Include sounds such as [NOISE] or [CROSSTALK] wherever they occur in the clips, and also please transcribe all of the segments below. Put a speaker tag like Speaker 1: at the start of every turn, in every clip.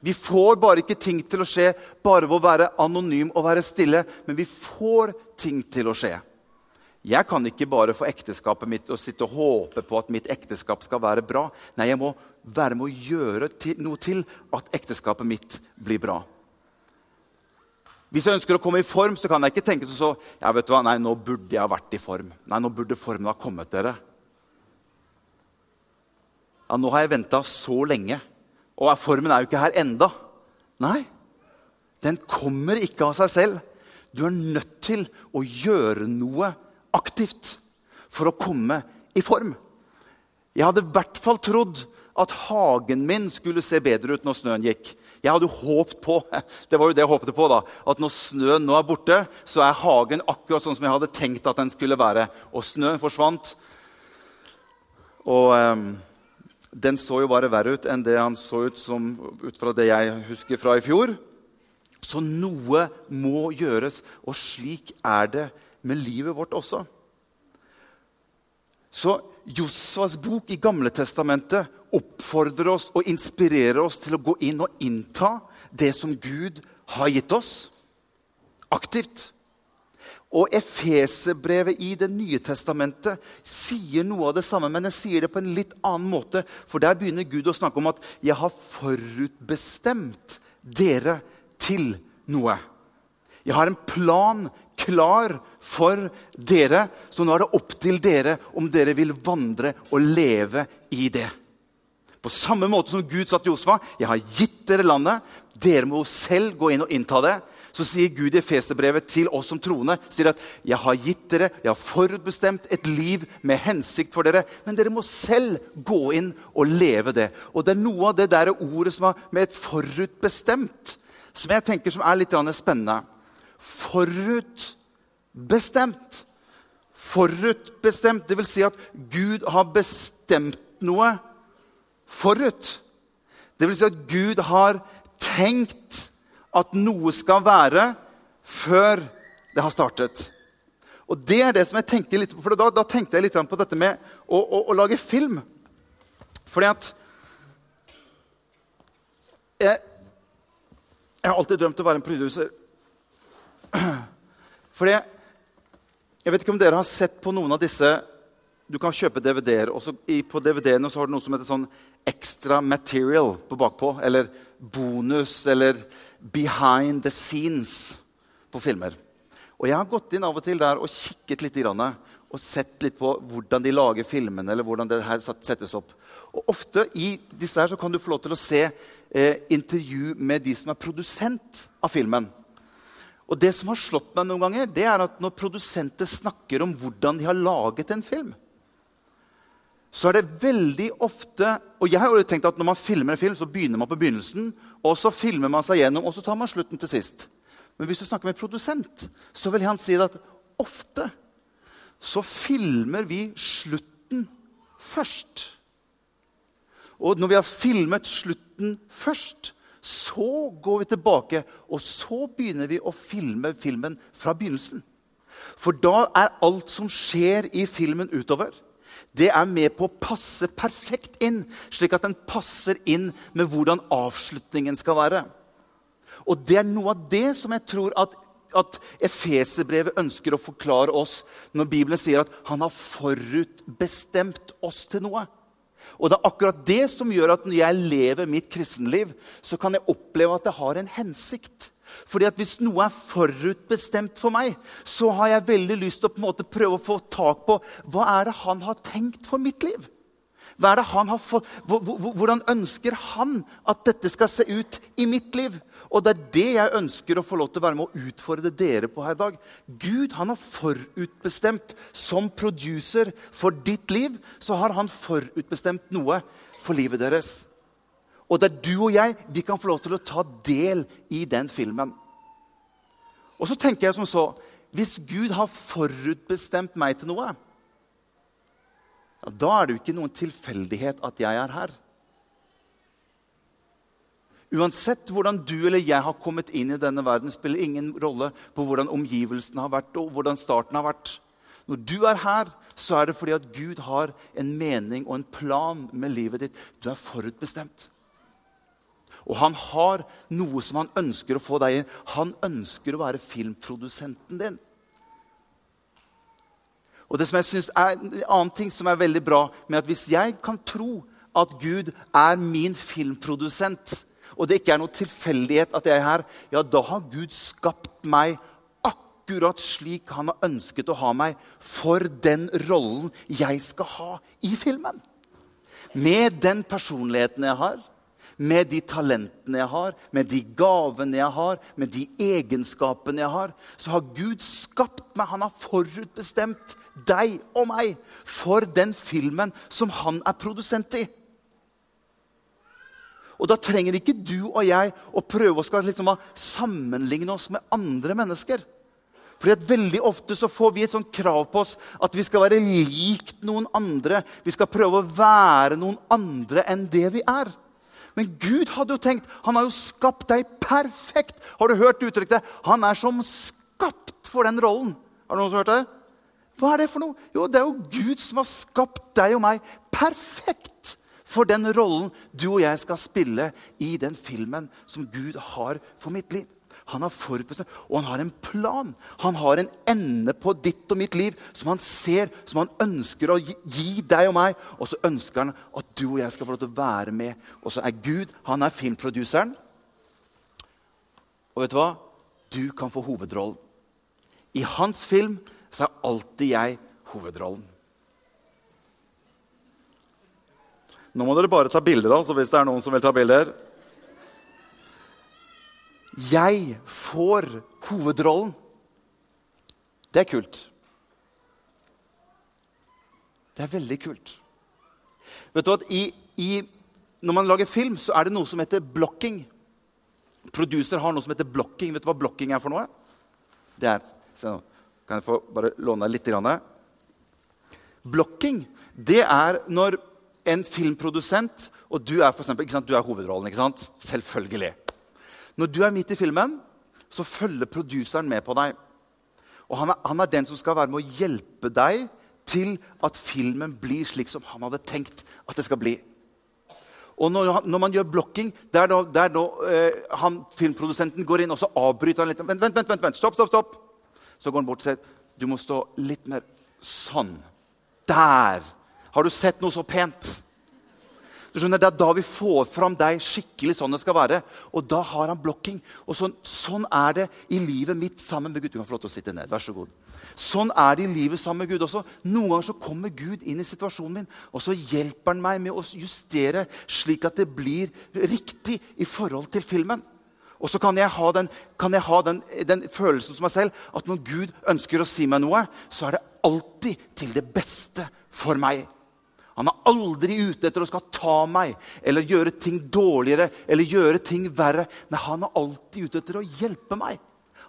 Speaker 1: Vi får bare ikke ting til å skje bare ved å være anonym og være stille, men vi får ting til å skje. Jeg kan ikke bare få ekteskapet mitt og sitte og håpe på at mitt ekteskap skal være bra. Nei, jeg må være med å gjøre noe til at ekteskapet mitt blir bra. Hvis jeg ønsker å komme i form, så kan jeg ikke tenke sånn så, ja, vet du hva, nei, nå burde jeg ha vært i form. Nei, nå burde formen ha kommet dere. Ja, nå har jeg venta så lenge, og formen er jo ikke her enda. Nei, den kommer ikke av seg selv. Du er nødt til å gjøre noe aktivt for å komme i form. Jeg hadde i hvert fall trodd at hagen min skulle se bedre ut når snøen gikk. Jeg hadde håpet på [LAUGHS] det var jo det jeg håpte på da, at når snøen nå er borte, så er hagen akkurat sånn som jeg hadde tenkt at den skulle være. Og snøen forsvant. Og um, den så jo bare verre ut enn det han så ut som ut fra det jeg husker fra i fjor. Så noe må gjøres, og slik er det med livet vårt også. Så Josvas bok i Gamle Testamentet oppfordrer oss og inspirerer oss til å gå inn og innta det som Gud har gitt oss, aktivt. Og Efeserbrevet i Det nye testamentet sier noe av det samme, men den sier det på en litt annen måte. For der begynner Gud å snakke om at 'jeg har forutbestemt dere til noe'. Jeg har en plan klar for dere, så nå er det opp til dere om dere vil vandre og leve i det. På samme måte som Gud sa til Josfa, 'Jeg har gitt dere landet. Dere må selv gå inn og innta det.' Så sier Gud i Efeserbrevet til oss som troende sier at 'Jeg har gitt dere, jeg har forutbestemt et liv med hensikt for dere.' 'Men dere må selv gå inn og leve det.' Og det er noe av det der ordet som er med et forutbestemt, som jeg tenker som er litt spennende. Forutbestemt. Forutbestemt, det vil si at Gud har bestemt noe forut. Det vil si at Gud har tenkt at noe skal være før det har startet. Og det er det som jeg tenker litt på, for da, da tenkte jeg litt på dette med å, å, å lage film. Fordi at jeg, jeg, har alltid drømt om å være en producer. [CLEARS THROAT] Fordi Jeg vet ikke om dere har sett på noen av disse Du kan kjøpe DVD-er. og På DVD-ene har du noe som heter sånn extra material på bakpå. Eller bonus, eller behind the scenes på filmer. Og Jeg har gått inn av og til der og kikket litt og sett litt på hvordan de lager filmene. eller hvordan det her settes opp. Og Ofte i disse her så kan du få lov til å se eh, intervju med de som er produsent av filmen. Og Det som har slått meg noen ganger, det er at når produsenter snakker om hvordan de har laget en film, så er det veldig ofte Og jeg har jo tenkt at når man filmer en film, så begynner man på begynnelsen, og så filmer man seg gjennom, og så tar man slutten til sist. Men hvis du snakker med en produsent, så vil han si at ofte så filmer vi slutten først. Og når vi har filmet slutten først, så går vi tilbake, og så begynner vi å filme filmen fra begynnelsen. For da er alt som skjer i filmen utover, det er med på å passe perfekt inn, slik at den passer inn med hvordan avslutningen skal være. Og det er noe av det som jeg tror at, at Efeserbrevet ønsker å forklare oss når Bibelen sier at han har forutbestemt oss til noe. Og det er akkurat det som gjør at når jeg lever mitt kristenliv, så kan jeg oppleve at det har en hensikt. Fordi at Hvis noe er forutbestemt for meg, så har jeg veldig lyst til å på en måte prøve å få tak på hva er det han har tenkt for mitt liv. Hva er det han har fått, Hvordan ønsker han at dette skal se ut i mitt liv? Og Det er det jeg ønsker å få lov til å være med å utfordre dere på her i dag. Gud han har forutbestemt som producer for ditt liv. Så har han forutbestemt noe for livet deres. Og det er du og jeg vi kan få lov til å ta del i den filmen. Og så tenker jeg som så Hvis Gud har forutbestemt meg til noe, ja, da er det jo ikke noen tilfeldighet at jeg er her. Uansett hvordan du eller jeg har kommet inn i denne verden, spiller ingen rolle på hvordan omgivelsene har vært og hvordan starten har vært. Når du er her, så er det fordi at Gud har en mening og en plan med livet ditt. Du er forutbestemt. Og han har noe som han ønsker å få deg inn. Han ønsker å være filmprodusenten din. Og det som jeg synes er En annen ting som er veldig bra med at hvis jeg kan tro at Gud er min filmprodusent, og det ikke er noe tilfeldighet at jeg er her, ja, da har Gud skapt meg akkurat slik han har ønsket å ha meg for den rollen jeg skal ha i filmen. Med den personligheten jeg har, med de talentene jeg har, med de gavene jeg har, med de egenskapene jeg har, så har Gud skapt meg. Han har forutbestemt deg og meg for den filmen som han er produsent i. Og da trenger ikke du og jeg å prøve å liksom sammenligne oss med andre mennesker. Fordi at Veldig ofte så får vi et sånt krav på oss at vi skal være likt noen andre. Vi skal prøve å være noen andre enn det vi er. Men Gud hadde jo tenkt Han har jo skapt deg perfekt. Har du hørt uttrykket? Han er som skapt for den rollen. Har du noen som har hørt det? Hva er det for noe? Jo, det er jo Gud som har skapt deg og meg perfekt for den rollen du og jeg skal spille i den filmen som Gud har for mitt liv. Han har forutbestemt, og han har en plan. Han har en ende på ditt og mitt liv som han ser, som han ønsker å gi deg og meg. Og så ønsker han at du og jeg skal få lov til å være med. Og så er Gud han er filmproduseren. Og vet du hva? Du kan få hovedrollen. I hans film så er alltid jeg hovedrollen. Nå må dere bare ta bilder, altså, hvis det er noen som vil ta bilder. Jeg får hovedrollen. Det er kult. Det er veldig kult. Vet du at i, i, Når man lager film, så er det noe som heter blocking. Producer har noe som heter blocking. Vet du hva blocking er for noe? Det er, se nå, Kan jeg få bare låne deg litt? Grann. Blocking det er når en filmprodusent og du er, for eksempel, du er hovedrollen. ikke sant? Selvfølgelig. Når du er midt i filmen, så følger produseren med på deg. Og han er, han er, den som skal være med å hjelpe deg til at filmen blir slik som han hadde tenkt at det skal bli. Og når, når man gjør blokking, det er da, det er da eh, han, filmprodusenten går inn og så avbryter han litt. Vent, vent, vent, vent, stopp, stopp, stopp. Så går han bort og sier du må stå litt mer sånn. Der! Har du sett noe så pent? Du skjønner, Det er da vi får fram deg skikkelig sånn det skal være. Og da har han blokking. Og sånn, sånn, er det i livet mitt sammen med Gud. Du kan få lov til å sitte ned. Vær så god. Sånn er det i livet sammen med Gud også. Noen ganger så kommer Gud inn i situasjonen min, og så hjelper han meg med å justere slik at det blir riktig i forhold til filmen. Og så kan jeg ha, den, kan jeg ha den, den, følelsen som meg selv at når Gud ønsker å si meg noe, så er det alltid til det beste for meg. Han er aldri ute etter å skal ta meg eller gjøre ting dårligere eller gjøre ting verre. Men han er alltid ute etter å hjelpe meg.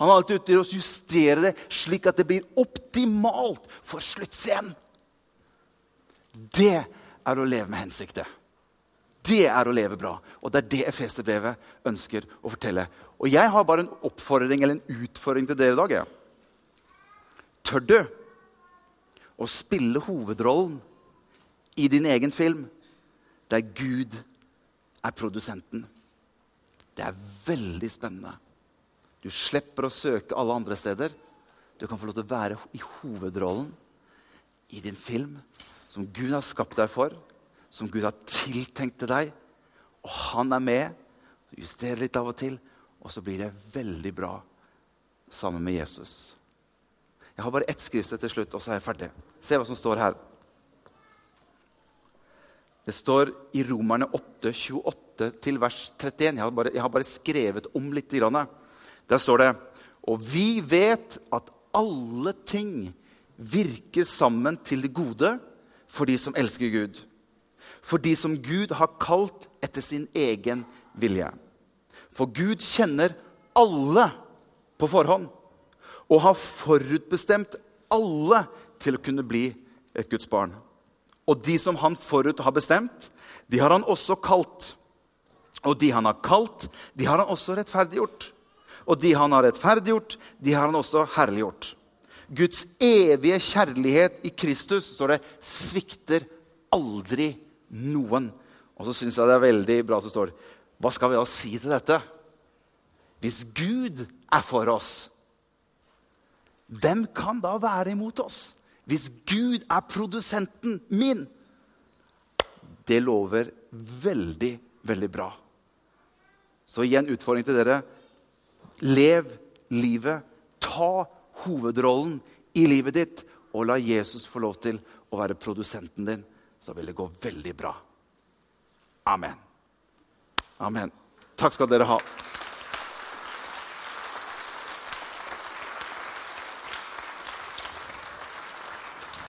Speaker 1: Han er alltid ute etter å justere det slik at det blir optimalt for sluttscenen. Det er å leve med hensikter. Det er å leve bra. Og det er det Efeserbrevet ønsker å fortelle. Og jeg har bare en oppfordring eller en utfordring til dere i dag. Tør du å spille hovedrollen i din egen film der Gud er produsenten. Det er veldig spennende. Du slipper å søke alle andre steder. Du kan få lov til å være i hovedrollen i din film som Gud har skapt deg for, som Gud har tiltenkt til deg. Og han er med. Justerer litt av og til, og så blir det veldig bra sammen med Jesus. Jeg har bare ett skriftsted til slutt, og så er jeg ferdig. Se hva som står her. Det står i Romerne 8, 28 til vers 31. Jeg har bare, jeg har bare skrevet om litt. Der står det Og vi vet at alle ting virker sammen til det gode for de som elsker Gud. For de som Gud har kalt etter sin egen vilje. For Gud kjenner alle på forhånd og har forutbestemt alle til å kunne bli et Guds barn. Og de som han forut har bestemt, de har han også kalt. Og de han har kalt, de har han også rettferdiggjort. Og de han har rettferdiggjort, de har han også herliggjort. Guds evige kjærlighet i Kristus står det, svikter aldri noen. Og så syns jeg det er veldig bra som står hva skal vi da si til dette? Hvis Gud er for oss, hvem kan da være imot oss? Hvis Gud er produsenten min? Det lover veldig, veldig bra. Så igjen utfordring til dere. Lev livet. Ta hovedrollen i livet ditt, og la Jesus få lov til å være produsenten din. Så vil det gå veldig bra. Amen. Amen. Takk skal dere ha.